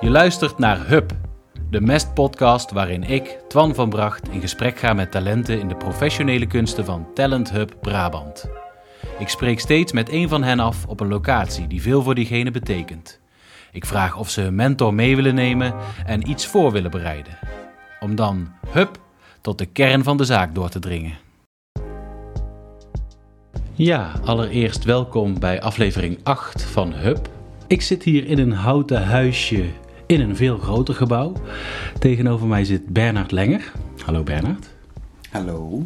Je luistert naar Hub, de Mest-podcast waarin ik, Twan van Bracht, in gesprek ga met talenten in de professionele kunsten van Talent Hub Brabant. Ik spreek steeds met een van hen af op een locatie die veel voor diegene betekent. Ik vraag of ze hun mentor mee willen nemen en iets voor willen bereiden. Om dan, hup, tot de kern van de zaak door te dringen. Ja, allereerst welkom bij aflevering 8 van Hub. Ik zit hier in een houten huisje in een veel groter gebouw. Tegenover mij zit Bernard Lenger. Hallo Bernard. Hallo.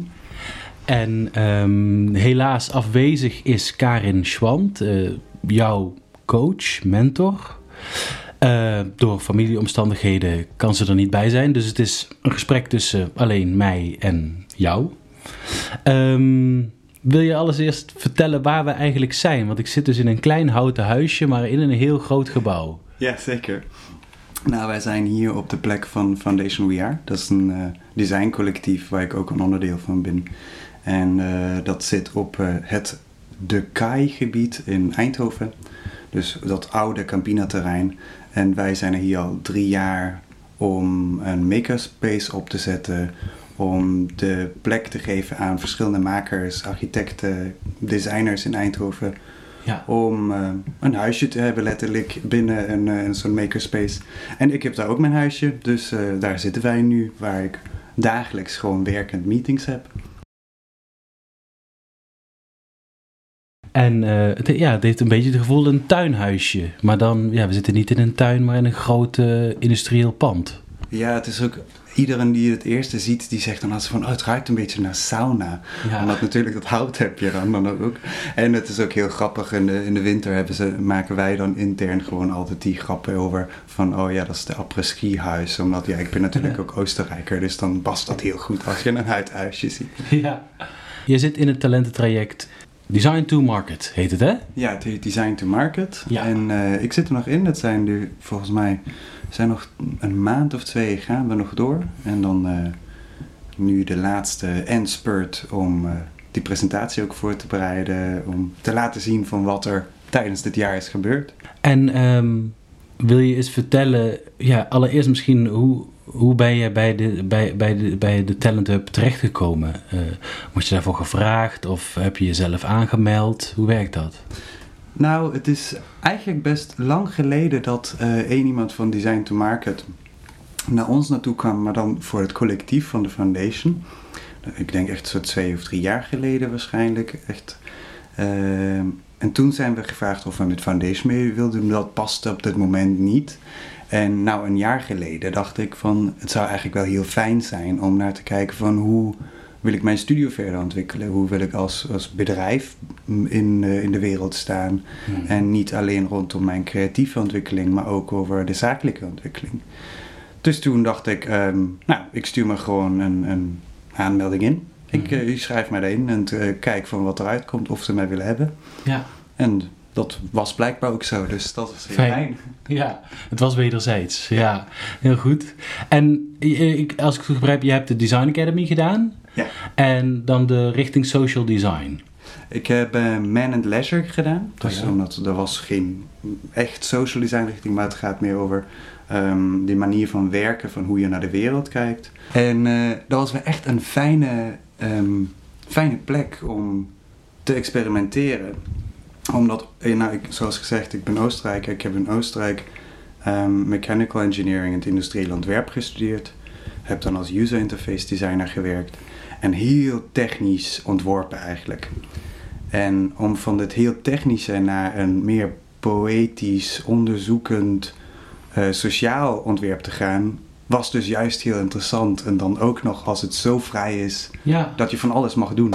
En ehm, helaas afwezig is Karin Schwant, eh, jouw coach, mentor. Uh, door familieomstandigheden kan ze er niet bij zijn. Dus het is een gesprek tussen alleen mij en jou. Um, wil je alles eerst vertellen waar we eigenlijk zijn? Want ik zit dus in een klein houten huisje, maar in een heel groot gebouw. Ja, zeker. Nou, wij zijn hier op de plek van Foundation We Are. Dat is een uh, designcollectief waar ik ook een onderdeel van ben. En uh, dat zit op uh, het De Kai-gebied in Eindhoven. Dus dat oude Campina-terrein. En wij zijn er hier al drie jaar om een makerspace op te zetten. Om de plek te geven aan verschillende makers, architecten, designers in Eindhoven. Ja. Om uh, een huisje te hebben, letterlijk binnen een, uh, een zo'n makerspace. En ik heb daar ook mijn huisje, dus uh, daar zitten wij nu, waar ik dagelijks gewoon werkend meetings heb. En het, ja, het heeft een beetje het gevoel een tuinhuisje. Maar dan, ja, we zitten niet in een tuin, maar in een groot industrieel pand. Ja, het is ook iedereen die het eerste ziet, die zegt dan altijd van, oh, het ruikt een beetje naar sauna. Ja. Omdat natuurlijk dat hout heb je dan, dan ook. En het is ook heel grappig, in de, in de winter hebben ze, maken wij dan intern gewoon altijd die grappen over van, oh ja, dat is de après-ski huis. Omdat, ja, ik ben natuurlijk ja. ook Oostenrijker, dus dan past dat heel goed als je een huidhuisje ziet. Ja. Je zit in het talententraject Design to Market heet het, hè? Ja, het heet Design to Market. Ja. En uh, ik zit er nog in. Dat zijn nu volgens mij zijn nog een maand of twee gaan we nog door. En dan uh, nu de laatste endspurt om uh, die presentatie ook voor te bereiden. Om te laten zien van wat er tijdens dit jaar is gebeurd. En um, wil je eens vertellen, ja, allereerst misschien hoe, hoe ben je bij de, bij, bij de, bij de Talent Hub terechtgekomen? Uh, word je daarvoor gevraagd of heb je jezelf aangemeld? Hoe werkt dat? Nou, het is eigenlijk best lang geleden dat uh, iemand van Design to Market naar ons naartoe kwam, maar dan voor het collectief van de foundation. Ik denk echt zo twee of drie jaar geleden waarschijnlijk. Echt. Uh, en toen zijn we gevraagd of we met foundation mee wilden. Dat paste op dit moment niet. En nou, een jaar geleden dacht ik van, het zou eigenlijk wel heel fijn zijn om naar te kijken van hoe wil ik mijn studio verder ontwikkelen? Hoe wil ik als, als bedrijf in, uh, in de wereld staan? Hmm. En niet alleen rondom mijn creatieve ontwikkeling, maar ook over de zakelijke ontwikkeling. Dus toen dacht ik, um, nou, ik stuur me gewoon een, een aanmelding in. Ik uh, schrijf mij erin en uh, kijk van wat eruit komt, of ze mij willen hebben. Ja. En dat was blijkbaar ook zo, dus dat is heel fijn. fijn. Ja, het was wederzijds. Ja, heel goed. En ik, als ik het goed begrijp, je hebt de Design Academy gedaan. Ja. En dan de richting social design. Ik heb uh, Man and Leisure gedaan. Dus oh ja. omdat er was geen echt social design richting, maar het gaat meer over um, die manier van werken, van hoe je naar de wereld kijkt. En uh, dat was wel echt een fijne, um, fijne plek om te experimenteren. Omdat, eh, nou, ik, zoals gezegd, ik ben Oostenrijker. Ik heb in Oostenrijk um, mechanical engineering in het industrieel ontwerp gestudeerd. Heb dan als user interface designer gewerkt en heel technisch ontworpen eigenlijk. En om van dit heel technische naar een meer poëtisch, onderzoekend, uh, sociaal ontwerp te gaan, was dus juist heel interessant. En dan ook nog als het zo vrij is ja. dat je van alles mag doen.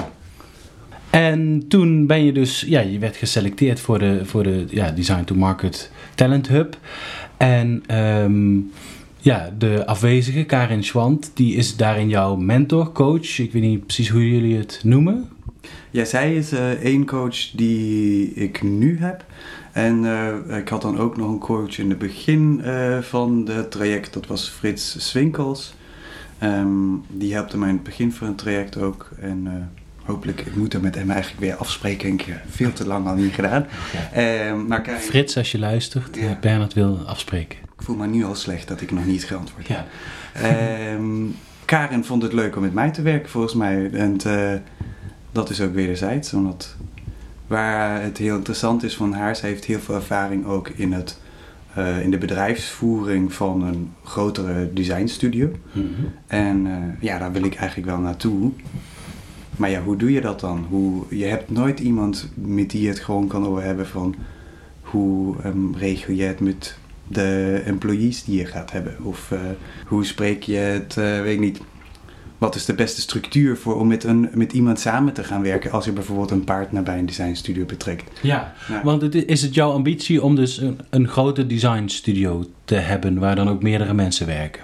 En toen ben je dus, ja, je werd geselecteerd voor de, voor de ja, Design to Market Talent Hub. En um, ja, de afwezige Karin Schwant, die is daarin jouw mentor, coach. Ik weet niet precies hoe jullie het noemen. Ja, zij is uh, één coach die ik nu heb. En uh, ik had dan ook nog een coach in het begin uh, van het traject, dat was Frits Swinkels. Um, die helpte mij in het begin van het traject ook. En hopelijk, ik moet er met hem eigenlijk weer afspreken. Ik heb veel te lang al niet gedaan. Ehm, maar Karin, Frits, als je luistert, Ja. eh, Bernard wil afspreken. ik voel me nu al slecht dat ik nog niet geantwoord heb. Ja. Ehm, Karen vond het leuk om met mij te werken, volgens mij. En eh, dat is ook wederzijds. Omdat waar het heel interessant is van haar, ze heeft heel veel ervaring ook in, het, eh, in de bedrijfsvoering van een grotere designstudio. Mhm. En ja, daar wil ik eigenlijk wel naartoe. Maar ja, hoe doe je dat dan? Hoe, je hebt nooit iemand met die je het gewoon kan over hebben van hoe ehm, regel je het met de employees die je gaat hebben? Of eh, hoe spreek je het, eh, weet ik niet. Wat is de beste structuur voor om met, een, met iemand samen te gaan werken als je bijvoorbeeld een partner bij een designstudio betrekt? Ja, Nou, want het, is het jouw ambitie om dus een, een grote designstudio te hebben waar dan ook meerdere mensen werken?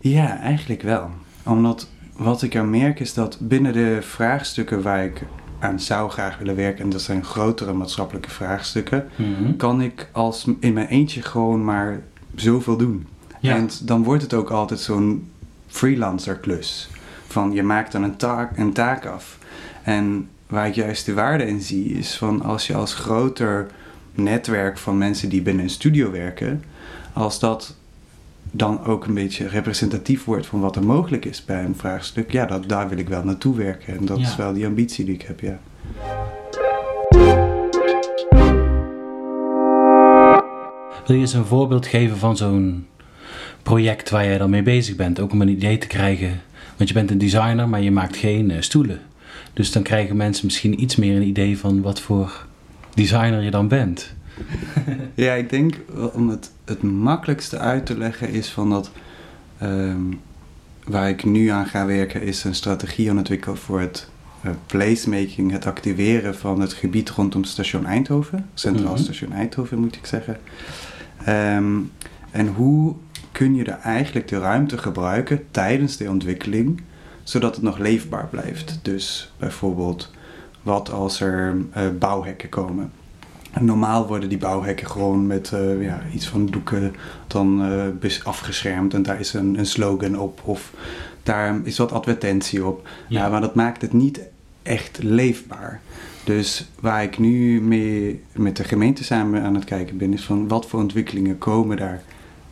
Ja, eigenlijk wel. Omdat wat ik er merk is dat binnen de vraagstukken waar ik aan zou graag willen werken, en dat zijn grotere maatschappelijke vraagstukken, Mhm. kan ik als in mijn eentje gewoon maar zoveel doen. Ja. En dan wordt het ook altijd zo'n freelancer klus. Van je maakt dan een taak, een taak af. En waar ik juist de waarde in zie, is van als je als groter netwerk van mensen die binnen een studio werken, als dat dan ook een beetje representatief wordt van wat er mogelijk is bij een vraagstuk, ja, dat, daar wil ik wel naartoe werken. En dat Ja. is wel die ambitie die ik heb, ja. Wil je eens een voorbeeld geven van zo'n project waar jij dan mee bezig bent? Ook om een idee te krijgen. Want je bent een designer, maar je maakt geen eh, stoelen. Dus dan krijgen mensen misschien iets meer een idee van wat voor designer je dan bent. Ja, ik denk om het, het makkelijkste uit te leggen is van dat ehm, waar ik nu aan ga werken is een strategie ontwikkelen voor het eh, placemaking, het activeren van het gebied rondom station Eindhoven, Centraal Mhm. Station Eindhoven moet ik zeggen. Ehm, en hoe kun je er eigenlijk de ruimte gebruiken tijdens de ontwikkeling, zodat het nog leefbaar blijft. Dus bijvoorbeeld, wat als er eh, bouwhekken komen? Normaal worden die bouwhekken gewoon met eh, ja, iets van doeken dan eh, afgeschermd en daar is een, een slogan op of daar is wat advertentie op. Ja. maar dat maakt het niet echt leefbaar. Dus waar ik nu mee met de gemeente samen aan het kijken ben, is van wat voor ontwikkelingen komen daar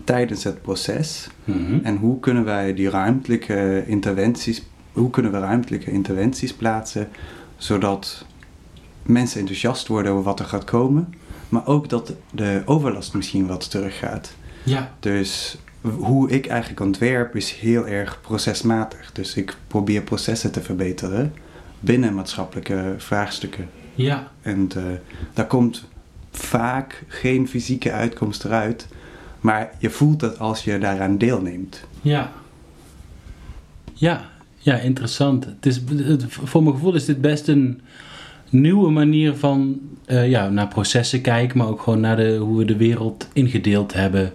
tijdens het proces Mhm. en hoe kunnen wij die ruimtelijke interventies, hoe kunnen we ruimtelijke interventies plaatsen, zodat mensen enthousiast worden over wat er gaat komen, maar ook dat de overlast misschien wat teruggaat. Ja. Dus hoe ik eigenlijk ontwerp is heel erg procesmatig. Dus ik probeer processen te verbeteren binnen maatschappelijke vraagstukken. Ja. En eh, daar komt vaak geen fysieke uitkomst eruit, maar je voelt het als je daaraan deelneemt. Ja. Ja, ja interessant. Het is, het, voor mijn gevoel is dit best een nieuwe manier van eh, ja, naar processen kijken, maar ook gewoon naar de, hoe we de wereld ingedeeld hebben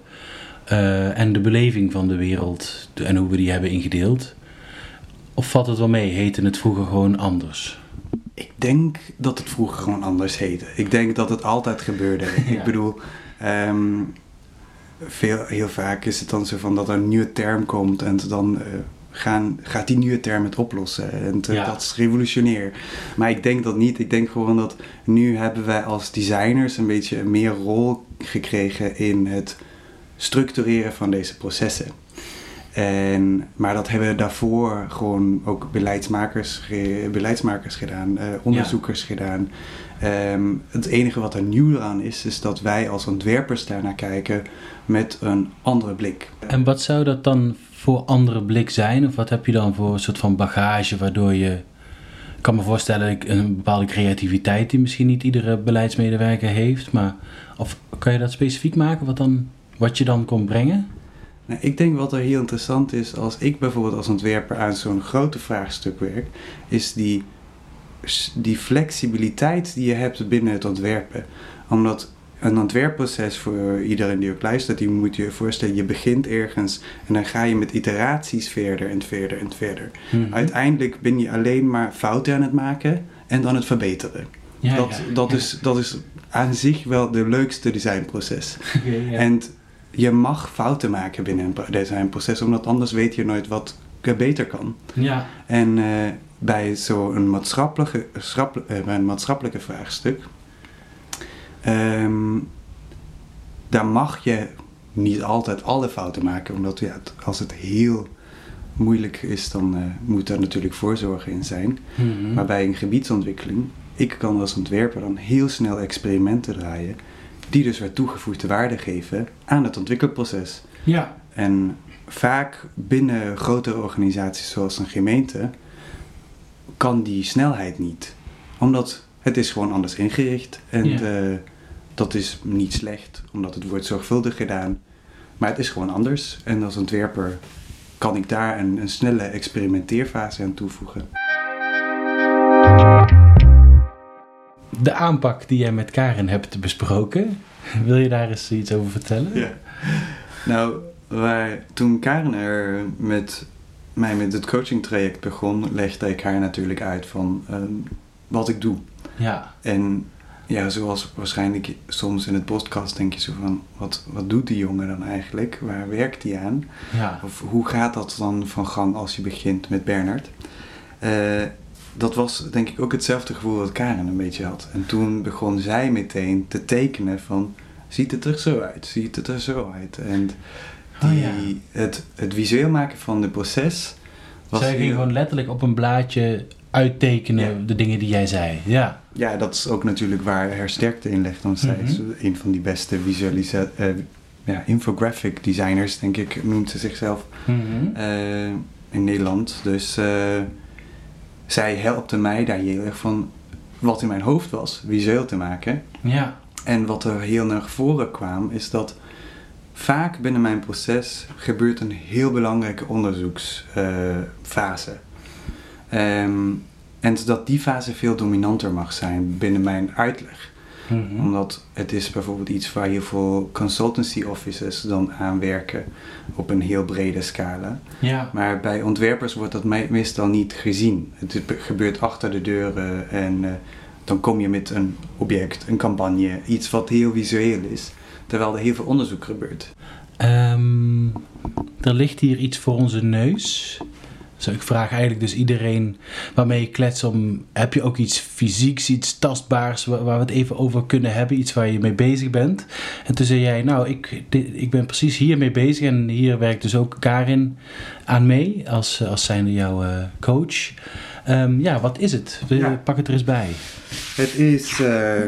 eh, en de beleving van de wereld de- en hoe we die hebben ingedeeld. Of valt het wel mee? Heette het vroeger gewoon anders? Ik denk dat het vroeger gewoon anders heette. Ik denk dat het altijd gebeurde. Ja. Ik bedoel, ehm, veel, heel vaak is het dan zo van dat er een nieuwe term komt en dan eh, gaan, gaat die nieuwe term het oplossen. En te- Ja. dat is revolutionair. Maar ik denk dat niet. Ik denk gewoon dat nu hebben wij als designers een beetje meer rol gekregen in het structureren van deze processen. En, maar dat hebben daarvoor gewoon ook beleidsmakers, beleidsmakers gedaan, eh, onderzoekers gedaan. Ehm, het enige wat er nieuw aan is, is dat wij als ontwerpers daarnaar kijken met een andere blik. En wat zou dat dan voor andere blik zijn? Of wat heb je dan voor soort van bagage waardoor je... Ik kan me voorstellen ik- een bepaalde creativiteit die misschien niet iedere beleidsmedewerker heeft. Maar of kan je dat specifiek maken wat, dan, wat je dan kon brengen? Nou, ik denk wat er heel interessant is, als ik bijvoorbeeld als ontwerper aan zo'n grote vraagstuk werk, is die, die flexibiliteit die je hebt binnen het ontwerpen. Omdat een ontwerpproces voor iedereen die ook luistert, die moet je je voorstellen, je begint ergens en dan ga je met iteraties verder en verder en verder. Mhm. Uiteindelijk ben je alleen maar fouten aan het maken en dan het verbeteren. Ja, dat, ja, dat, ja. Is, dat is aan zich wel de leukste designproces. En je mag fouten maken binnen een pro- designproces, omdat anders weet je nooit wat er beter kan. ja, En eh, bij zo'n maatschappelijke, eh, maatschappelijke vraagstuk, ehm, daar mag je niet altijd alle fouten maken, omdat ja, als het heel moeilijk is, dan eh, moet daar natuurlijk voorzorg in zijn. Mhm. Maar bij een gebiedsontwikkeling, ik kan als ontwerper dan heel snel experimenten draaien, die dus weer toegevoegde waarde geven aan het ontwikkelproces. Ja, En vaak binnen grotere organisaties zoals een gemeente kan die snelheid niet. Omdat het is gewoon anders ingericht. En Ja. eh, dat is niet slecht, omdat het wordt zorgvuldig gedaan. Maar het is gewoon anders. En als ontwerper kan ik daar een, een snelle experimenteerfase aan toevoegen. de aanpak die jij met Karen hebt besproken, wil je daar eens iets over vertellen? Ja. Nou, waar, toen Karen er met mij met het coachingtraject begon, legde ik haar natuurlijk uit van ehm, wat ik doe. Ja, En ja, zoals waarschijnlijk soms in het podcast denk je zo van, wat, wat doet die jongen dan eigenlijk? Waar werkt hij aan? ja, Of hoe gaat dat dan van gang als je begint met Bernard? Eh, dat was denk ik ook hetzelfde gevoel dat Karen een beetje had. En toen begon zij meteen te tekenen van, ziet het er zo uit? Ziet het er zo uit? En Oh, die, ja. het, het visueel maken van het proces was Zij ging heel- gewoon letterlijk op een blaadje uittekenen Ja. de dingen die jij zei. Ja, Ja, dat is ook natuurlijk waar haar sterkte in ligt. Want zij is een van die beste visualisa eh, ja, infographic designers, denk ik, noemt ze zichzelf Mhm. eh, in Nederland. Dus eh, zij helpte mij daar heel erg van wat in mijn hoofd was, visueel te maken. ja, En wat er heel naar voren kwam, is dat vaak binnen mijn proces gebeurt een heel belangrijke onderzoeksfase. Ehm, en dat die fase veel dominanter mag zijn binnen mijn uitleg. Mhm. Omdat het is bijvoorbeeld iets waar heel veel consultancy offices dan aan werken op een heel brede scala. ja, Maar bij ontwerpers wordt dat me- meestal niet gezien. Het be- gebeurt achter de deuren en eh, dan kom je met een object, een campagne, iets wat heel visueel is. Terwijl er heel veel onderzoek gebeurt. Ehm, er ligt hier iets voor onze neus. Dus ik vraag eigenlijk dus iedereen waarmee je klets om... Heb je ook iets fysieks, iets tastbaars waar, waar we het even over kunnen hebben? Iets waar je mee bezig bent? En toen zei jij, nou, ik, ik ben precies hiermee bezig. En hier werkt dus ook Karin aan mee als, als zijnde jouw eh, coach. Ehm, ja, wat is het? Ja. Pak het er eens bij. Het is eh,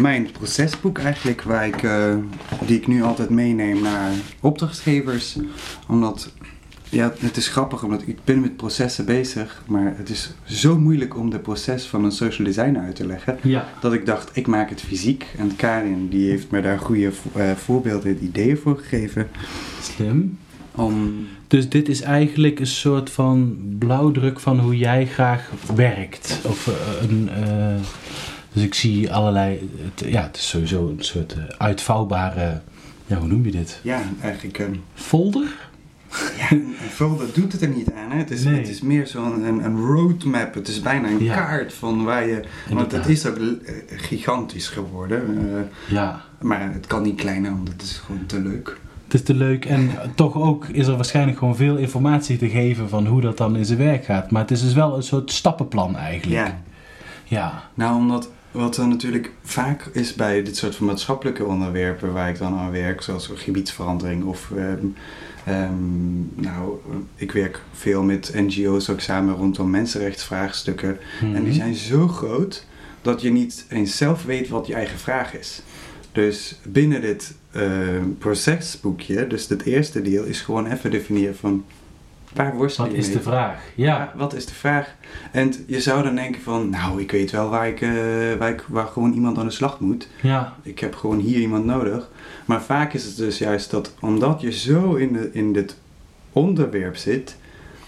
mijn procesboek eigenlijk, waar ik, eh, die ik nu altijd meeneem naar opdrachtgevers. Omdat, ja, het is grappig, omdat ik ben met processen bezig, maar het is zo moeilijk om de proces van een social designer uit te leggen. Ja. Dat ik dacht, ik maak het fysiek. En Karin, die heeft me daar goede eh, voorbeelden en ideeën voor gegeven. Slim. Om, Dus dit is eigenlijk een soort van blauwdruk van hoe jij graag werkt. Of eh, een. eh, dus ik zie allerlei. Het, ja, het is sowieso een soort uitvouwbare. Ja, hoe noem je dit? ja, eigenlijk een... Folder? Ja, een folder doet het er niet aan. Hè? Het, is, Nee. het is meer zo'n een, een roadmap. Het is bijna een Ja. kaart van waar je... Want het is ook eh, gigantisch geworden. eh, Ja. maar het kan niet kleiner, want het is gewoon te leuk. Het is te leuk en toch ook is er waarschijnlijk gewoon veel informatie te geven van hoe dat dan in zijn werk gaat. Maar het is dus wel een soort stappenplan eigenlijk. Ja. Ja. Nou, omdat wat er natuurlijk vaak is bij dit soort van maatschappelijke onderwerpen waar ik dan aan werk, zoals gebiedsverandering of. ehm, ehm, nou, ik werk veel met NGO's ook samen rondom mensenrechtsvraagstukken. En die Mhm. zijn zo groot dat je niet eens zelf weet wat je eigen vraag is. Dus binnen dit eh, procesboekje, dus het eerste deel, is gewoon even definiëren van waar worstel Wat je is mee? de vraag? Ja. Wat is de vraag? En je zou dan denken van, nou, ik weet wel waar, ik, eh, waar, ik, waar gewoon iemand aan de slag moet. Ja. Ik heb gewoon hier iemand nodig. Maar vaak is het dus juist dat, omdat je zo in, de, in dit onderwerp zit,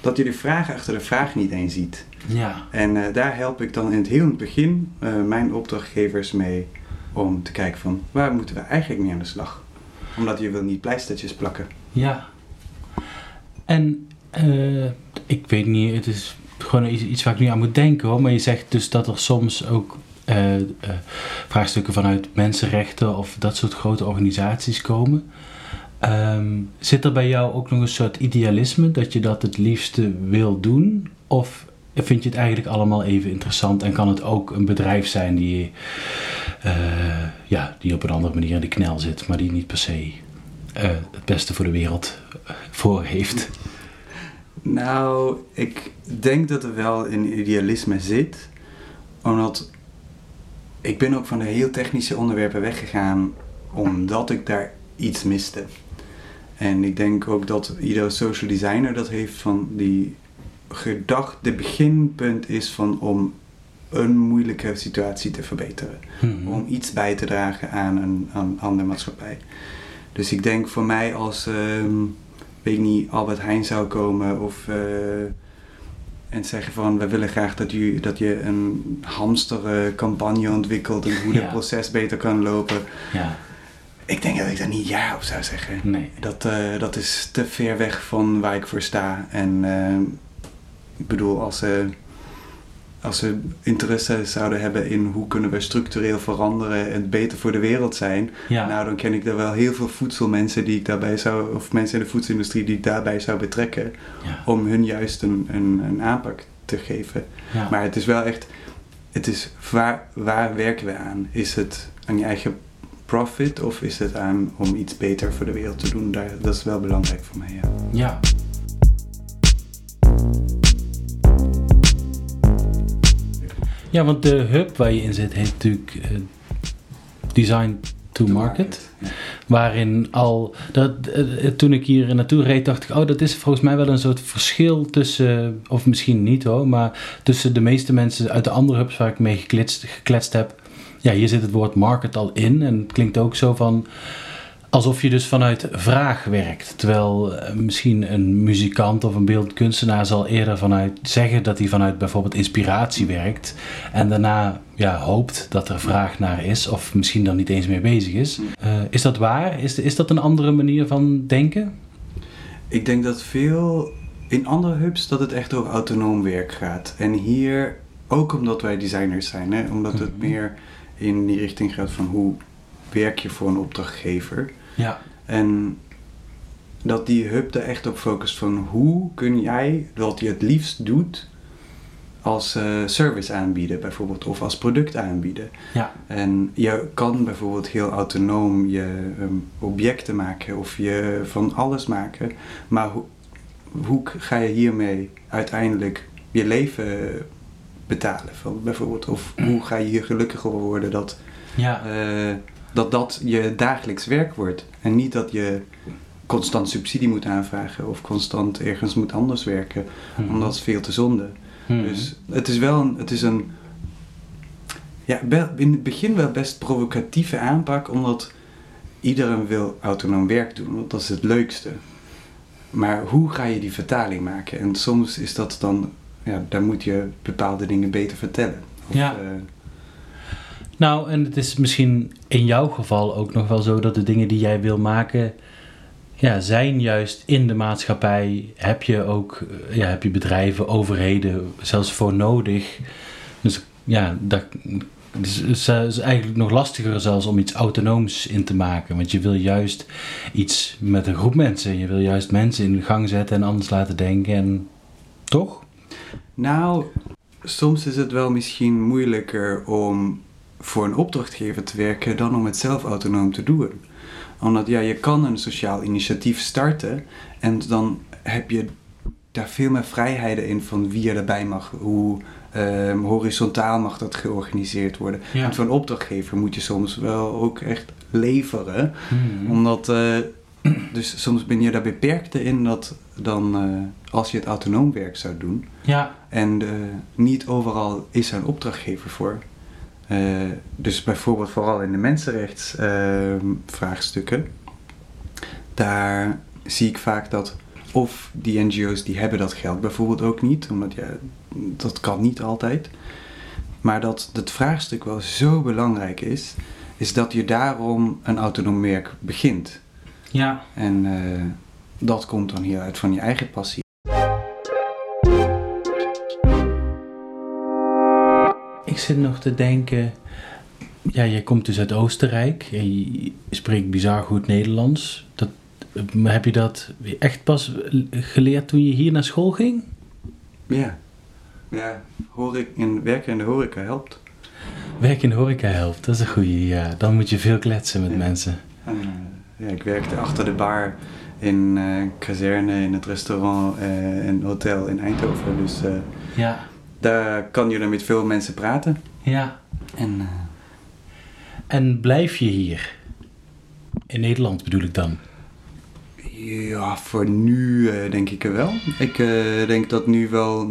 dat je de vraag achter de vraag niet eens ziet. Ja. En eh, daar help ik dan in het heel begin eh, mijn opdrachtgevers mee om te kijken van, waar moeten we eigenlijk mee aan de slag? Omdat je wil niet pleistertjes plakken. Ja. En eh, ik weet niet, het is gewoon iets, iets waar ik nu aan moet denken hoor. Maar je zegt dus dat er soms ook vraagstukken vanuit mensenrechten of dat soort grote organisaties komen. Ehm, zit er bij jou ook nog een soort idealisme dat je dat het liefste wil doen? Of vind je het eigenlijk allemaal even interessant en kan het ook een bedrijf zijn die, eh, ja, die op een andere manier in de knel zit, maar die niet per se eh, het beste voor de wereld voor heeft? Nou, ik denk dat er wel een idealisme zit, omdat ik ben ook van de heel technische onderwerpen weggegaan omdat ik daar iets miste. En ik denk ook dat ieder social designer dat heeft van die gedacht, de beginpunt is van om een moeilijke situatie te verbeteren. Mhm. Om iets bij te dragen aan, een, aan, aan de maatschappij. Dus ik denk voor mij als, ehm, weet ik niet, Albert Heijn zou komen of... eh, en zeggen van, we willen graag dat je, dat je een hamstercampagne ontwikkelt en hoe Ja. het proces beter kan lopen. Ja, Ik denk dat ik daar niet ja op zou zeggen. nee. Dat, eh, dat is te ver weg van waar ik voor sta. En eh, ik bedoel, als ze, als ze interesse zouden hebben in hoe kunnen we structureel veranderen en beter voor de wereld zijn, Ja, nou dan ken ik er wel heel veel voedselmensen die ik daarbij zou, of mensen in de voedselindustrie die ik daarbij zou betrekken, ja, om hun juist een, een, een aanpak te geven. ja. Maar het is wel echt, het is waar, waar werken we aan? Is het aan je eigen profit of is het aan om iets beter voor de wereld te doen? Daar, dat is wel belangrijk voor mij, ja. Ja. Want de hub waar je in zit heet natuurlijk eh, Design to Market. Ja. Waarin al, dat, eh, eh, toen ik hier naartoe reed, dacht ik, oh, dat is volgens mij wel een soort verschil tussen, of misschien niet hoor, maar tussen de meeste mensen uit de andere hubs waar ik mee gekletst, gekletst heb. Ja, hier zit het woord market al in en het klinkt ook zo van, alsof je dus vanuit vraag werkt. Terwijl eh, misschien een muzikant of een beeldend kunstenaar zal eerder vanuit zeggen dat hij vanuit bijvoorbeeld inspiratie werkt. En daarna ja, hoopt dat er vraag naar is, of misschien dan niet eens mee bezig is. Eh, is dat waar? Is, is dat een andere manier van denken? Ik denk dat veel in andere hubs dat het echt over autonoom werk gaat. En hier, ook omdat wij designers zijn, hè, omdat het Mhm. meer in die richting gaat van hoe werk je voor een opdrachtgever. Ja. En dat die hub er echt op focust van hoe kun jij wat je het liefst doet als eh, service aanbieden bijvoorbeeld of als product aanbieden. Ja. En je kan bijvoorbeeld heel autonoom je ehm, objecten maken of je van alles maken, maar hoe, hoe ga je hiermee uiteindelijk je leven betalen van, bijvoorbeeld? Of hoe ga je hier gelukkiger worden dat Ja. eh, dat dat je dagelijks werk wordt. En niet dat je constant subsidie moet aanvragen of constant ergens moet anders werken, Mhm. omdat het is veel te zonde. Mhm. Dus het is wel een, het is een, ja, in het begin wel best provocatieve aanpak, omdat iedereen wil autonoom werk doen, want dat is het leukste. Maar hoe ga je die vertaling maken? En soms is dat dan, ja, daar moet je bepaalde dingen beter vertellen. Of, Ja. eh, Nou, en het is misschien in jouw geval ook nog wel zo dat de dingen die jij wil maken, ja, zijn juist in de maatschappij. Heb je ook, eh, ja, heb je bedrijven, overheden zelfs voor nodig. Dus ja, dat dus eh, is eigenlijk nog lastiger zelfs om iets autonooms in te maken. Want je wil juist iets met een groep mensen. Je wil juist mensen in gang zetten en anders laten denken. En toch? Nou, soms is het wel misschien moeilijker om voor een opdrachtgever te werken dan om het zelf autonoom te doen. Omdat ja, je kan een sociaal initiatief starten en dan heb je daar veel meer vrijheden in van wie er erbij mag, hoe ehm, horizontaal mag dat georganiseerd worden. Ja. En voor een opdrachtgever moet je soms wel ook echt leveren Hmm. omdat, eh, dus soms ben je daar beperkter in dat dan eh, als je het autonoom werk zou doen. Ja, En eh, niet overal is er een opdrachtgever voor. Eh, dus bijvoorbeeld vooral in de mensenrechtsvraagstukken. daar zie ik vaak dat of die NGO's die hebben dat geld bijvoorbeeld ook niet. Omdat ja, dat kan niet altijd. Maar dat het vraagstuk wel zo belangrijk is. Is dat je daarom een autonoom werk begint. ja. En eh, dat komt dan hieruit van je eigen passie. Ik zit nog te denken. Ja, jij komt dus uit Oostenrijk. En je spreekt bizar goed Nederlands. Dat, heb je dat echt pas geleerd toen je hier naar school ging? Ja. Ja, hoor in, werken in de horeca helpt. Werk in de horeca helpt, dat is een goede. Ja. Dan moet je veel kletsen met Ja. mensen. En, eh, ja, ik werkte achter de bar in eh kazerne, in het restaurant eh en hotel in Eindhoven. Dus Ja, daar kan je dan met veel mensen praten. ja. En eh, En blijf je hier? In Nederland bedoel ik dan. ja, voor nu eh, denk ik er wel. Ik eh, denk dat nu wel...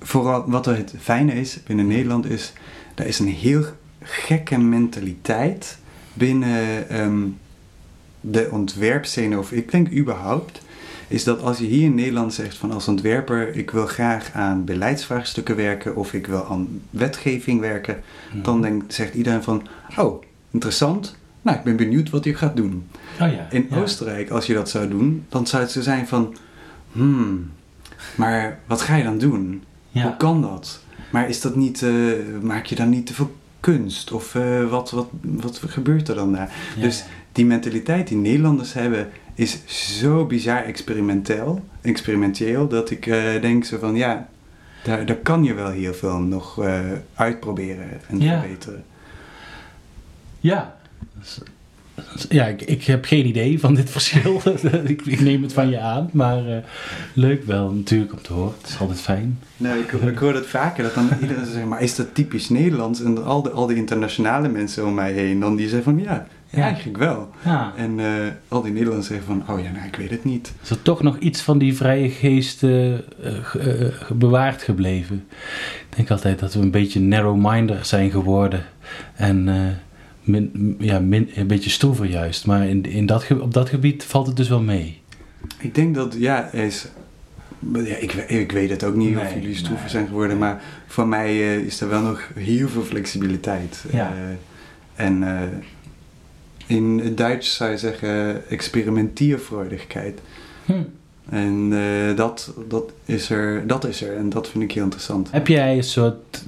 Vooral wat er het fijne is binnen Nederland is... Er is een heel gekke mentaliteit binnen ehm, de ontwerpscene. Of ik denk überhaupt... Is dat als je hier in Nederland zegt van als ontwerper... Ik wil graag aan beleidsvraagstukken werken... Of ik wil aan wetgeving werken... Dan denkt, zegt iedereen van... Oh, interessant. Nou, ik ben benieuwd wat je gaat doen. Oh ja. In ja. Oostenrijk, als je dat zou doen, dan zou het zo zijn van... Hmm, maar wat ga je dan doen? Ja. Hoe kan dat? Maar is dat niet... eh, maak je dan niet te veel kunst? Of eh, wat, wat, wat gebeurt er dan daar? Dus die mentaliteit die Nederlanders hebben... is zo bizar experimenteel, experimenteel... dat ik eh, denk zo van... Ja, daar, daar kan je wel heel veel nog eh, uitproberen en Ja. verbeteren. Ja. Ja, ik, ik heb geen idee van dit verschil. ik, ik neem het van je aan, maar eh, leuk wel natuurlijk om te horen. Het is altijd fijn. Nee, ik, ik hoor dat vaker, dat dan iedereen zegt, maar is dat typisch Nederlands? En al, de, al die internationale mensen om mij heen, dan die zeggen van, ja, ja, eigenlijk wel. Ja. En eh, al die Nederlanders zeggen van, oh ja, nou, ik weet het niet. Is er toch nog iets van die vrije geest eh, eh, bewaard gebleven? Ik denk altijd dat we een beetje narrow-minded zijn geworden. En min, ja, min, een beetje stroever juist. Maar in, in dat, op dat gebied valt het dus wel mee. Ik denk dat, ja, is, ja ik, ik weet het ook niet of jullie stroever nee, zijn geworden, nee. maar voor mij is er wel nog heel veel flexibiliteit. Ja. En in het Duits zou je zeggen experimentierfreudigheid. Hm. En eh, dat, dat, is er, dat is er en dat vind ik heel interessant. Heb jij een soort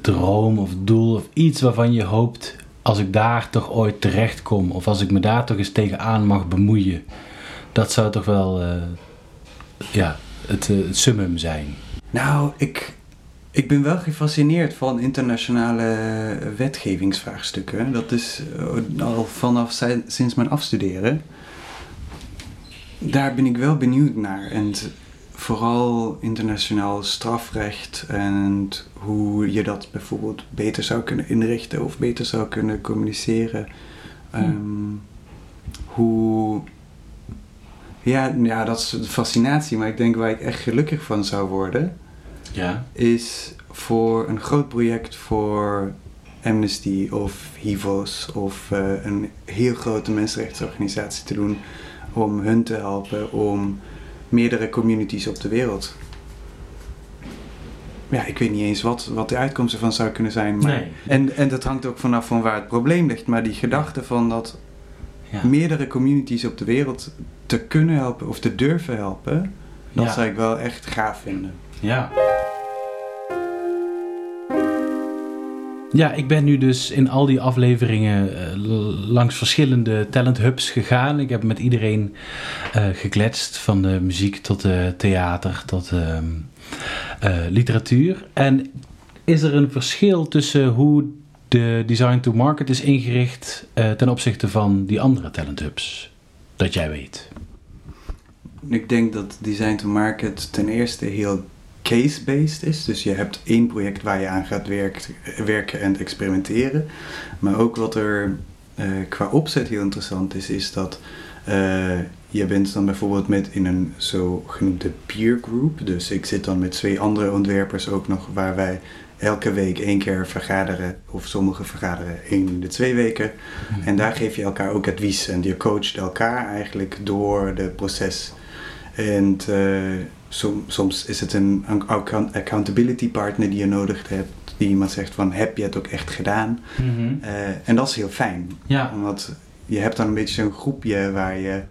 droom of doel of iets waarvan je hoopt... als ik daar toch ooit terecht kom... of als ik me daar toch eens tegenaan mag bemoeien... dat zou toch wel eh, ja, het, eh, het summum zijn. Nou, ik, ik ben wel gefascineerd van internationale wetgevingsvraagstukken. Dat is eh, al vanaf sinds mijn afstuderen. Daar ben ik wel benieuwd naar. En vooral internationaal strafrecht en hoe je dat bijvoorbeeld beter zou kunnen inrichten of beter zou kunnen communiceren. Ehm, hoe. Ja, ja, dat is de fascinatie, maar ik denk waar ik echt gelukkig van zou worden Ja. is voor een groot project voor Amnesty of HIVOS of eh, een heel grote mensenrechtsorganisatie te doen om hun te helpen om meerdere communities op de wereld. Ja, ik weet niet eens wat, wat de uitkomst ervan zou kunnen zijn. Maar, Nee. en, en dat hangt ook vanaf van waar het probleem ligt. Maar die gedachte van dat Ja. meerdere communities op de wereld te kunnen helpen of te durven helpen, dat Ja. zou ik wel echt gaaf vinden. Ja. Ja, ik ben nu dus in al die afleveringen eh, langs verschillende talent hubs gegaan. Ik heb met iedereen eh gekletst, van de muziek tot de theater tot eh, literatuur. En is er een verschil tussen hoe de Design to Market is ingericht ten opzichte van die andere talent hubs? Dat jij weet. Ik denk dat Design to Market ten eerste heel case-based is. Dus je hebt één project waar je aan gaat werkt, werken en experimenteren. Maar ook wat er eh, qua opzet heel interessant is, is dat eh, je bent dan bijvoorbeeld met in een zogenoemde peer group. Dus ik zit dan met twee andere ontwerpers ook nog waar wij elke week één keer vergaderen. Of sommigen vergaderen één in de twee weken. En daar geef je elkaar ook advies. En je coacht elkaar eigenlijk door het proces. En eh, som- soms is het een account- accountability partner die je nodig hebt. Die iemand zegt van heb je het ook echt gedaan? Eh, en dat is heel fijn. Ja. Omdat je hebt dan een beetje zo'n groepje waar je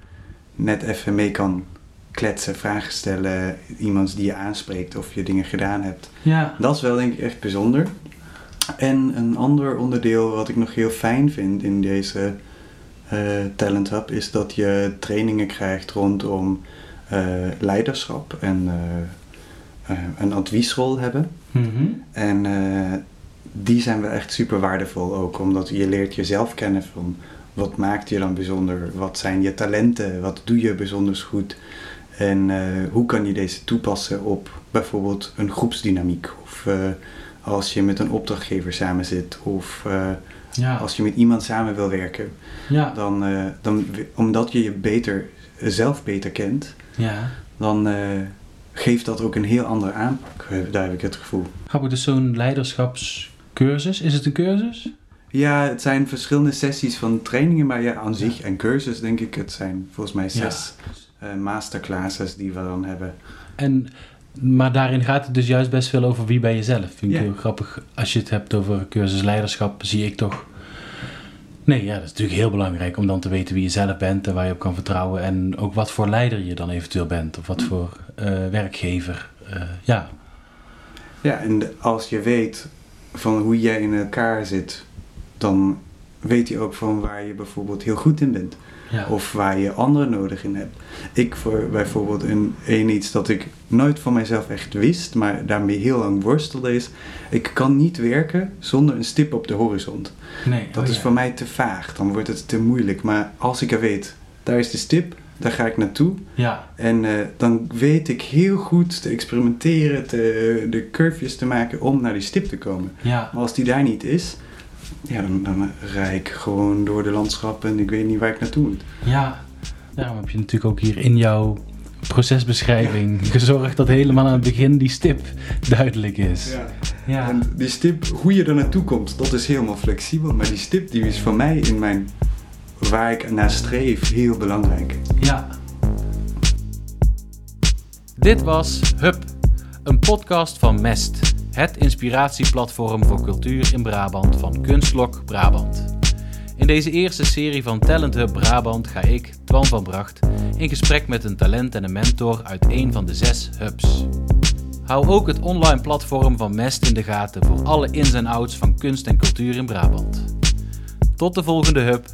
net even mee kan kletsen, vragen stellen. Iemand die je aanspreekt of je dingen gedaan hebt. Ja. Dat is wel denk ik echt bijzonder. En een ander onderdeel wat ik nog heel fijn vind in deze eh, Talent Hub is dat je trainingen krijgt rondom leiderschap en eh, een adviesrol hebben. Mhm. En eh, die zijn wel echt super waardevol ook, omdat je leert jezelf kennen van wat maakt je dan bijzonder, wat zijn je talenten, wat doe je bijzonder goed en eh, hoe kan je deze toepassen op bijvoorbeeld een groepsdynamiek of eh, als je met een opdrachtgever samen zit of eh, Ja. als je met iemand samen wil werken, Ja. dan, eh, dan omdat je je beter, zelf beter kent, ja. dan eh, geeft dat ook een heel andere aanpak, eh, daar heb ik het gevoel. Grappig, dus zo'n leiderschapscursus. Is het een cursus? Ja, het zijn verschillende sessies van trainingen, maar ja, aan zich en cursus denk ik, het zijn volgens mij zes eh, masterclasses die we dan hebben. En, maar daarin gaat het dus juist best veel over wie ben je zelf. Vind ik heel grappig. Als je het hebt over cursus leiderschap, zie ik toch... Nee, ja, dat is natuurlijk heel belangrijk om dan te weten wie je zelf bent en waar je op kan vertrouwen. En ook wat voor leider je dan eventueel bent. Of wat voor eh, werkgever. Eh, ja, Ja, en als je weet van hoe jij in elkaar zit, dan weet je ook van waar je bijvoorbeeld heel goed in bent. Ja. Of waar je anderen nodig in hebt. Ik voor bijvoorbeeld een, een iets dat ik nooit van mijzelf echt wist, maar daarmee heel lang worstelde is. Ik kan niet werken zonder een stip op de horizon. nee, Dat oh is ja. voor mij te vaag, dan wordt het te moeilijk. Maar als ik er weet, daar is de stip, daar ga ik naartoe. Ja, En eh, dan weet ik heel goed te experimenteren, te, de curvejes te maken om naar die stip te komen. ja. Maar als die daar niet is, ja, dan, dan rij ik gewoon door de landschap en ik weet niet waar ik naartoe moet. Ja, daarom heb je natuurlijk ook hier in jouw procesbeschrijving gezorgd dat helemaal aan het begin die stip duidelijk is. Ja, En die stip, hoe je er naartoe komt, dat is helemaal flexibel. Maar die stip die is voor mij in mijn, waar ik naar streef, heel belangrijk. ja. Dit was Hub, een podcast van Mest, het inspiratieplatform voor cultuur in Brabant van Kunstlok Brabant. In deze eerste serie van Talent Hub Brabant ga ik, Twan van Bracht, in gesprek met een talent en een mentor uit een van de zes hubs. Hou ook het online platform van Mest in de gaten voor alle ins en outs van kunst en cultuur in Brabant. Tot de volgende hub.